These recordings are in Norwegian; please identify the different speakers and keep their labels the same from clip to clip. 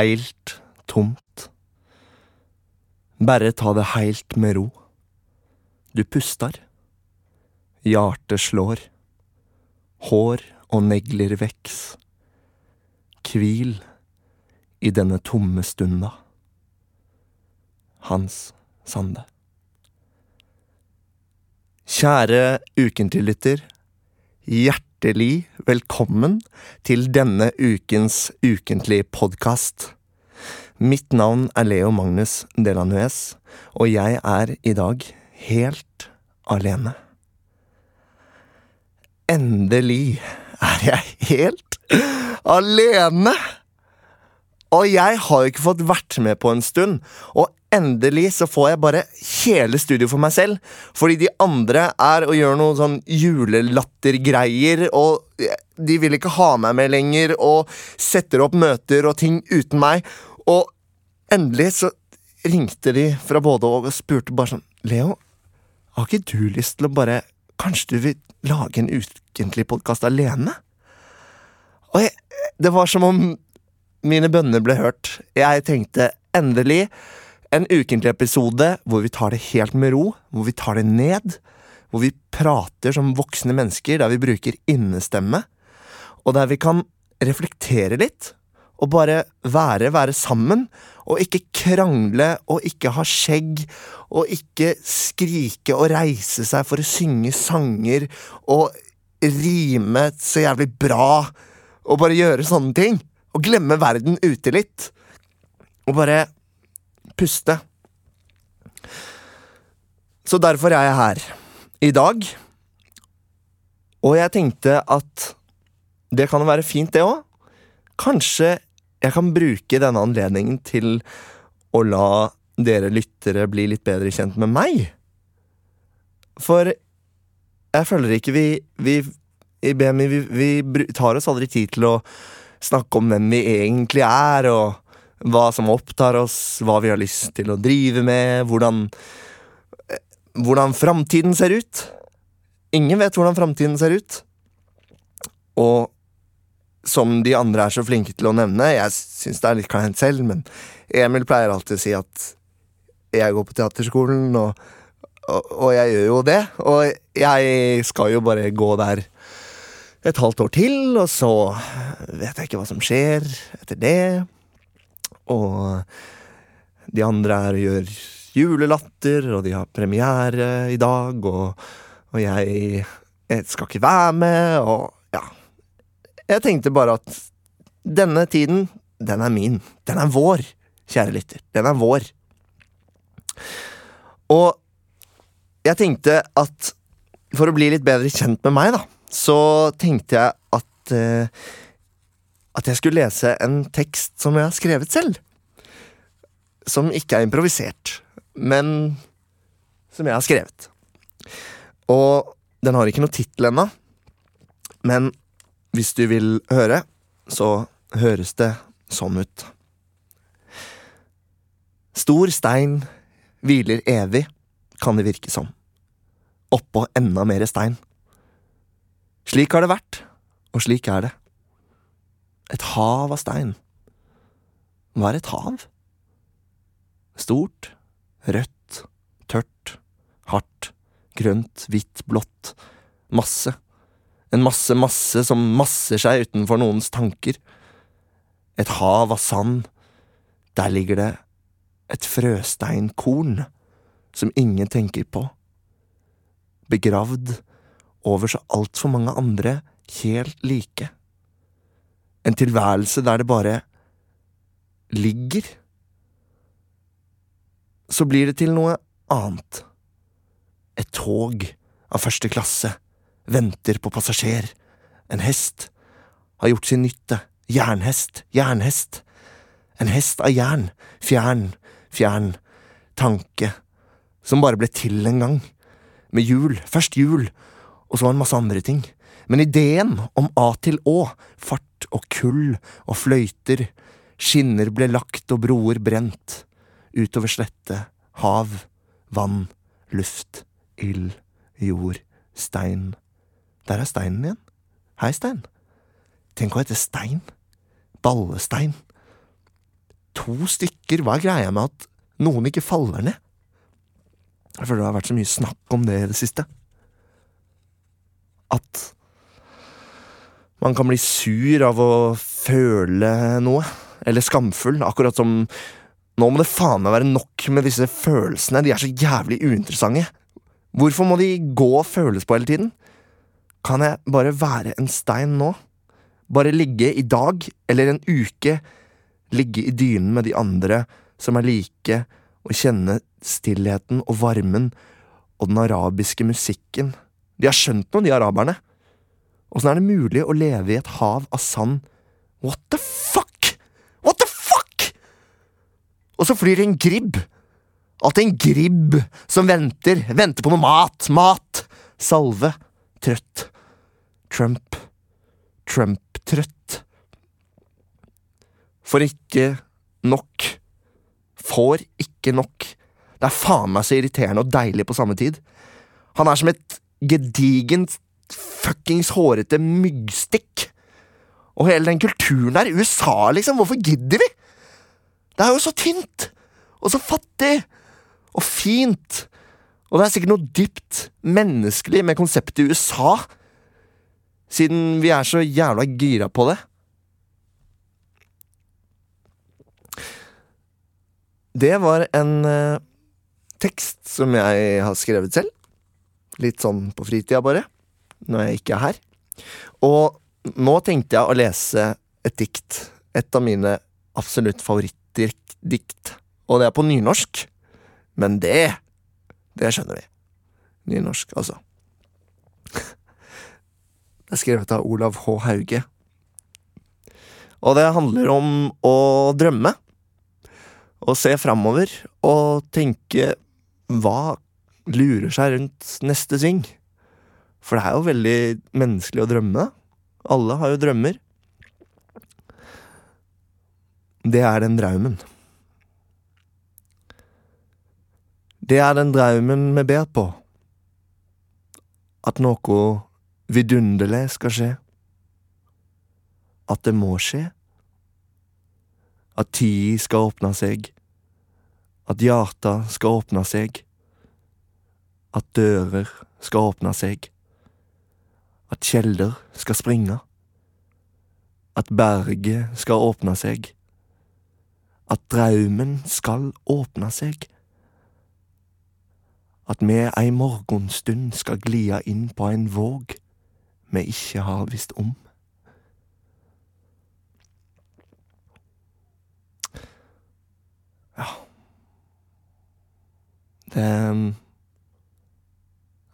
Speaker 1: Heilt tomt. Bare ta det heilt med ro. Du pustar. Hjertet slår. Hår og negler veks. Hvil i denne tomme stunda. Hans Sande. Kjære ukentliglytter. Hjertelig velkommen til denne ukens ukentlige podkast. Mitt navn er Leo Magnus Delanuez, og jeg er i dag helt alene. Endelig er jeg helt alene! Og jeg har jo ikke fått vært med på en stund, og endelig så får jeg bare hele studio for meg selv. Fordi de andre er og gjør noen sånn julelattergreier, og de vil ikke ha meg med lenger, og setter opp møter og ting uten meg. Og endelig så ringte de fra både og og spurte bare sånn Leo, har ikke du lyst til å bare Kanskje du vil lage en ukentlig podkast alene? Og jeg, det var som om mine bønner ble hørt. Jeg tenkte endelig en ukentlig episode hvor vi tar det helt med ro, hvor vi tar det ned. Hvor vi prater som voksne mennesker, der vi bruker innestemme. Og der vi kan reflektere litt, og bare være, være sammen. Og ikke krangle og ikke ha skjegg, og ikke skrike og reise seg for å synge sanger og rime så jævlig bra, og bare gjøre sånne ting. Og glemme verden ute litt. Og bare puste. Så derfor er jeg her i dag. Og jeg tenkte at det kan være fint, det òg. Kanskje jeg kan bruke denne anledningen til å la dere lyttere bli litt bedre kjent med meg. For jeg føler ikke vi, vi i BMI vi, vi tar oss aldri tid til å snakke om hvem vi egentlig er, og hva som opptar oss, hva vi har lyst til å drive med, hvordan Hvordan framtiden ser ut. Ingen vet hvordan framtiden ser ut. Og som de andre er så flinke til å nevne, jeg syns det er litt kleint selv, men Emil pleier alltid å si at jeg går på teaterskolen, og, og, og jeg gjør jo det. Og jeg skal jo bare gå der et halvt år til, og så vet jeg ikke hva som skjer etter det. Og de andre er og gjør julelatter, og de har premiere i dag, og, og jeg, jeg skal ikke være med, og ja. Jeg tenkte bare at denne tiden, den er min. Den er vår, kjære lytter. Den er vår. Og jeg tenkte at for å bli litt bedre kjent med meg, da, så tenkte jeg at eh, At jeg skulle lese en tekst som jeg har skrevet selv. Som ikke er improvisert, men som jeg har skrevet. Og den har ikke noe tittel ennå, men hvis du vil høre, så høres det sånn ut. Stor stein hviler evig, kan det virke som. Oppå enda mere stein. Slik har det vært, og slik er det. Et hav av stein. Hva er et hav? Stort, rødt, tørt, hardt, grønt, hvitt, blått. Masse. En masse masse som masser seg utenfor noens tanker. Et hav av sand. Der ligger det et frøsteinkorn som ingen tenker på. Begravd over så altfor mange andre helt like. En tilværelse der det bare ligger. Så blir det til noe annet. Et tog av første klasse venter på passasjer. En hest har gjort sin nytte. Jernhest, jernhest. En hest av jern, fjern, fjern, tanke, som bare ble til en gang. Med hjul, først hjul, og så en masse andre ting. Men ideen om A til Å, fart og kull og fløyter, skinner ble lagt og broer brent, utover slette, hav, vann, luft, ild, jord, stein. Der er steinen igjen. Hei, Stein. Tenk å hete Stein. Ballestein. To stykker, hva er greia med at noen ikke faller ned? Jeg føler det har vært så mye snakk om det i det siste. At man kan bli sur av å føle noe, eller skamfull, akkurat som nå må det faen meg være nok med disse følelsene, de er så jævlig uinteressante. Hvorfor må de gå og føles på hele tiden? Kan jeg bare være en stein nå? Bare ligge i dag, eller en uke, ligge i dynen med de andre som er like, og kjenne stillheten og varmen og den arabiske musikken. De har skjønt noe, de araberne. Åssen er det mulig å leve i et hav av sand? What the fuck? What the fuck?! Og så flyr en gribb. Alltid en gribb som venter, venter på noe mat, mat, salve, trøtt. Trump, Trump-trøtt. For ikke nok. Får ikke nok. Det er faen meg så irriterende og deilig på samme tid. Han er som et gedigent, fuckings hårete myggstikk. Og hele den kulturen der, USA, liksom, hvorfor gidder vi? Det er jo så tynt! Og så fattig! Og fint! Og det er sikkert noe dypt menneskelig med konseptet i USA, siden vi er så jævla gira på det. Det var en uh, tekst som jeg har skrevet selv. Litt sånn på fritida, bare. Når jeg ikke er her. Og nå tenkte jeg å lese et dikt. Et av mine absolutt favorittdikt. Og det er på nynorsk. Men det Det skjønner vi. Nynorsk, altså. Det er skrevet av Olav H. Hauge. Og det handler om å drømme. Å se framover og tenke hva lurer seg rundt neste sving? For det er jo veldig menneskelig å drømme. Alle har jo drømmer. Det er den draumen. Det er den draumen vi ber på. At noe vidunderlig skal skje. At det må skje. At tid skal åpne seg. At hjarta skal åpne seg. At dører skal åpne seg. At kjelder skal springe. At berget skal åpne seg. At draumen skal åpne seg. At vi ei morgenstund skal glia inn på en våg vi ikke har visst om. Ja Det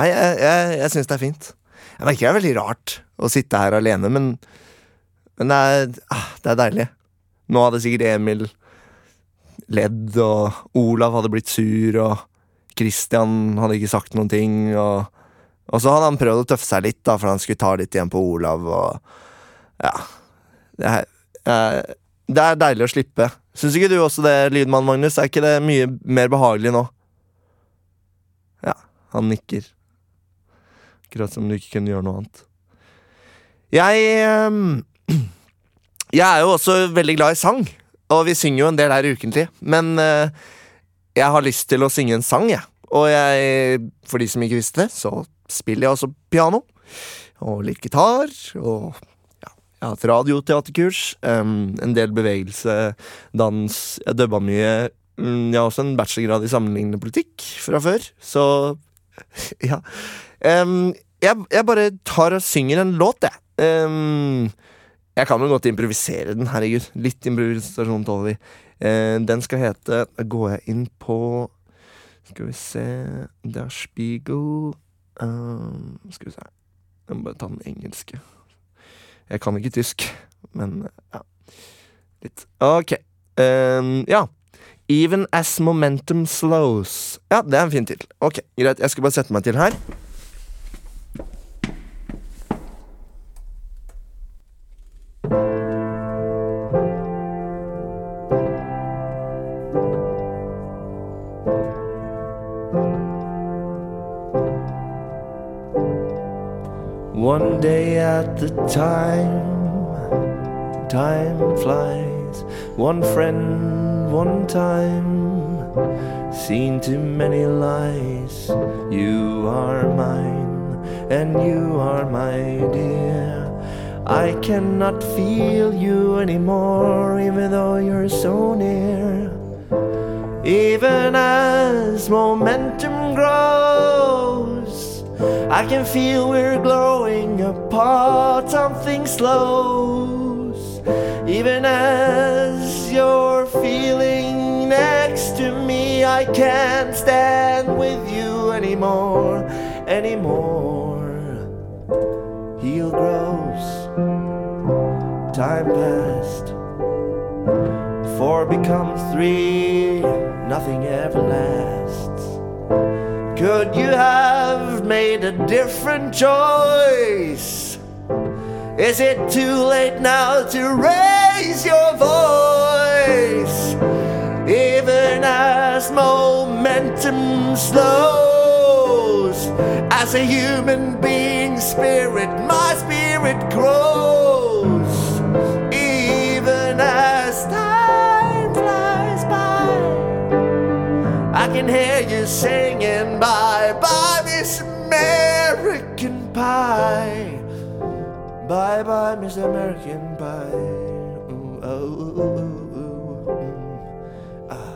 Speaker 1: Nei, jeg, jeg, jeg syns det er fint. Jeg merker det er veldig rart å sitte her alene, men, men det, er, ah, det er deilig. Nå hadde sikkert Emil ledd, og Olav hadde blitt sur, og Christian hadde ikke sagt noen ting. Og, og så hadde han prøvd å tøffe seg litt, da, for han skulle ta litt igjen på Olav. Og ja Det er, det er deilig å slippe. Syns ikke du også det, lydmann Magnus? Er ikke det mye mer behagelig nå? Ja, han nikker. Akkurat som du ikke kunne gjøre noe annet. Jeg ehm, Jeg er jo også veldig glad i sang, og vi synger jo en del her ukentlig. Men eh, jeg har lyst til å synge en sang, jeg. Og jeg, for de som ikke visste det, så spiller jeg også piano. Og litt gitar. Og ja, jeg har hatt radioteaterkurs. Um, en del bevegelse, dans. Jeg dubba mye. Um, jeg har også en bachelorgrad i sammenlignende politikk fra før, så ja. Um, jeg, jeg, bare tar og synger en låt, jeg. Um, jeg kan vel godt improvisere den, herregud. Litt improvisasjon tåler vi. Uh, den skal hete Da går jeg inn på Skal vi se Der Spiegel um, Skal vi se Jeg må bare ta den engelske. Jeg kan ikke tysk, men ja. Litt. Ok. Um, ja. Even as momentum slows. Ja, det er en fin tittel. Ok, greit. Jeg skal bare sette meg til her. One day at the time, time flies. One friend, one time. Seen too many lies. You are mine, and you are my dear. I cannot feel you anymore, even though you're so near. Even as momentum grows, I can feel we're growing apart. Something slows. Even as you're feeling next to me, I can't stand with you anymore, anymore. Heel grows, time passed. Four becomes three, nothing ever lasts. Could you have made a different choice? Is it too late now to raise your voice? Even as momentum slows, as a human being spirit, my spirit grows. Even as time flies by, I can hear you singing Pie. Bye bye, Miss American Pie. Ooh, oh, ooh, ooh, mm, ah.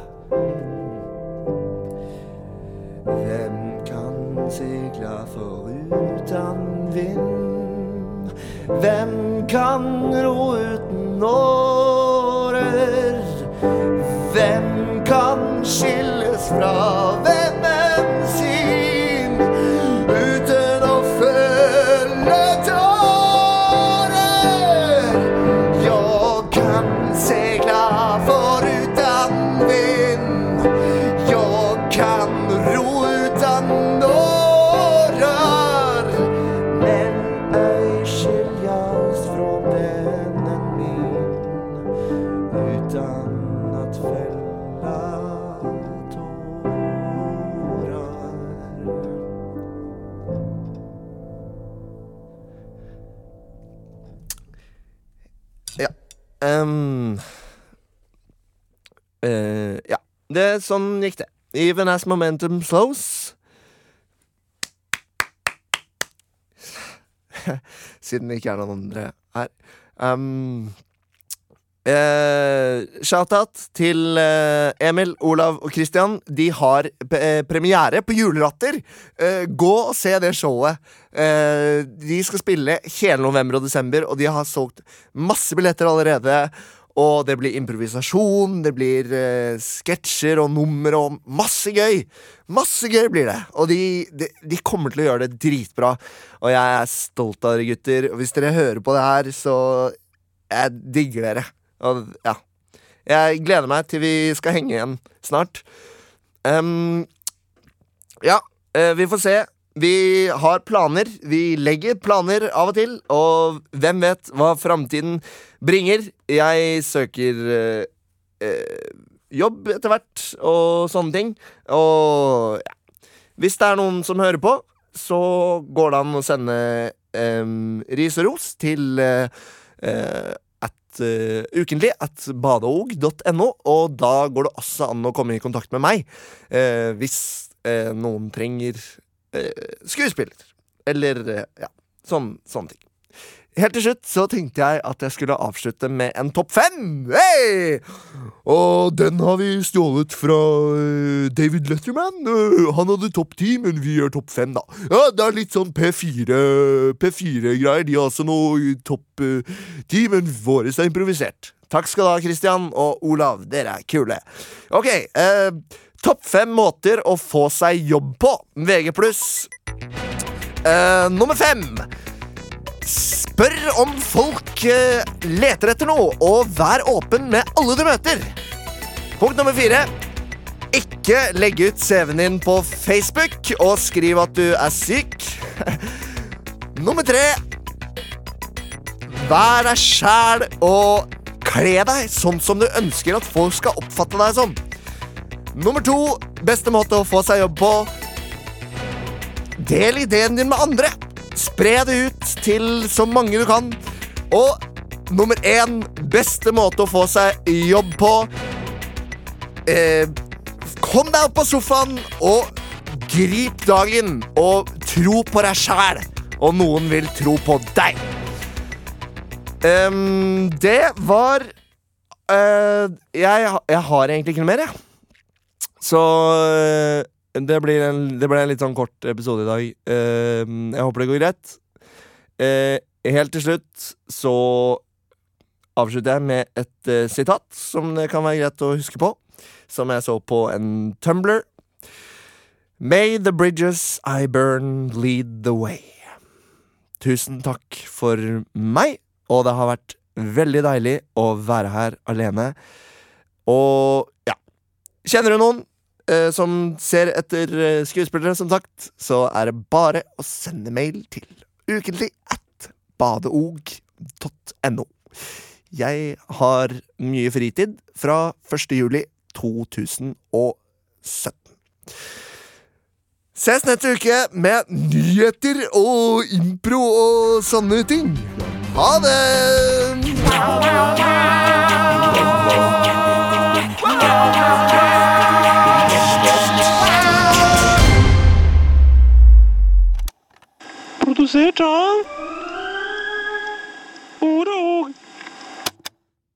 Speaker 1: Hvem kan seile foruten vind? Hvem kan ro uten årer? Hvem kan skilles fra ehm, uh, ja. Det, sånn gikk det. Even as momentum slows. Siden det ikke er noen andre her. Um, eh, Shout-out til eh, Emil, Olav og Christian. De har eh, premiere på Julelatter. Eh, gå og se det showet. Eh, de skal spille hele november og desember, og de har solgt masse billetter allerede. Og det blir improvisasjon, det blir eh, sketsjer og nummer og masse gøy. Masse gøy blir det. Og de, de, de kommer til å gjøre det dritbra. Og jeg er stolt av dere, gutter. Og hvis dere hører på det her, så Jeg digger dere. Og ja. Jeg gleder meg til vi skal henge igjen snart. Um, ja, eh, vi får se. Vi har planer. Vi legger planer av og til, og hvem vet hva framtiden bringer. Jeg søker eh, eh, jobb etter hvert og sånne ting. Og ja. Hvis det er noen som hører på, så går det an å sende em, ris og ros til eh, eh, ukentlig at badeog.no, og da går det også an å komme i kontakt med meg uh, hvis uh, noen trenger skuespiller. Eller ja, sånn, sånne ting. Helt til slutt så tenkte jeg at jeg skulle avslutte med en topp fem. Hey! Og den har vi stjålet fra eh, David Letterman. Eh, han hadde topp ti, men vi gjør topp fem, da. Ja, Det er litt sånn P4 P4-greier. De har også noe topp eh, ti, men våre er improvisert. Takk skal du ha, Christian og Olav. Dere er kule. Ok, eh, topp fem måter å få seg jobb på. VG. Eh, nummer fem. Spør om folk eh, leter etter noe, og vær åpen med alle du møter. Punkt nummer fire. Ikke legge ut CV-en din på Facebook og skriv at du er syk. nummer tre. Vær deg sjæl og kle deg sånn som du ønsker at folk skal oppfatte deg som. Nummer to. Beste måte å få seg jobb på. Del ideen din med andre. Spre det ut til så mange du kan. Og nummer én beste måte å få seg jobb på. Eh, kom deg opp på sofaen og grip dagen. Og tro på deg sjæl, og noen vil tro på deg. Um, det var uh, jeg, jeg har egentlig ikke noe mer, jeg. Så eh, det blir, en, det blir en litt sånn kort episode i dag. Eh, jeg håper det går greit. Eh, helt til slutt så avslutter jeg med et uh, sitat som det kan være greit å huske på. Som jeg så på en Tumbler. May the bridges I burn lead the way. Tusen takk for meg, og det har vært veldig deilig å være her alene. Og ja Kjenner du noen som ser etter eh, skuespillere, som sagt, så er det bare å sende mail til ukentlig at badeog.no. Jeg har mye fritid fra 1. juli 2017. Ses neste uke med nyheter og impro og sånne ting. Ha det!
Speaker 2: seht? Oder?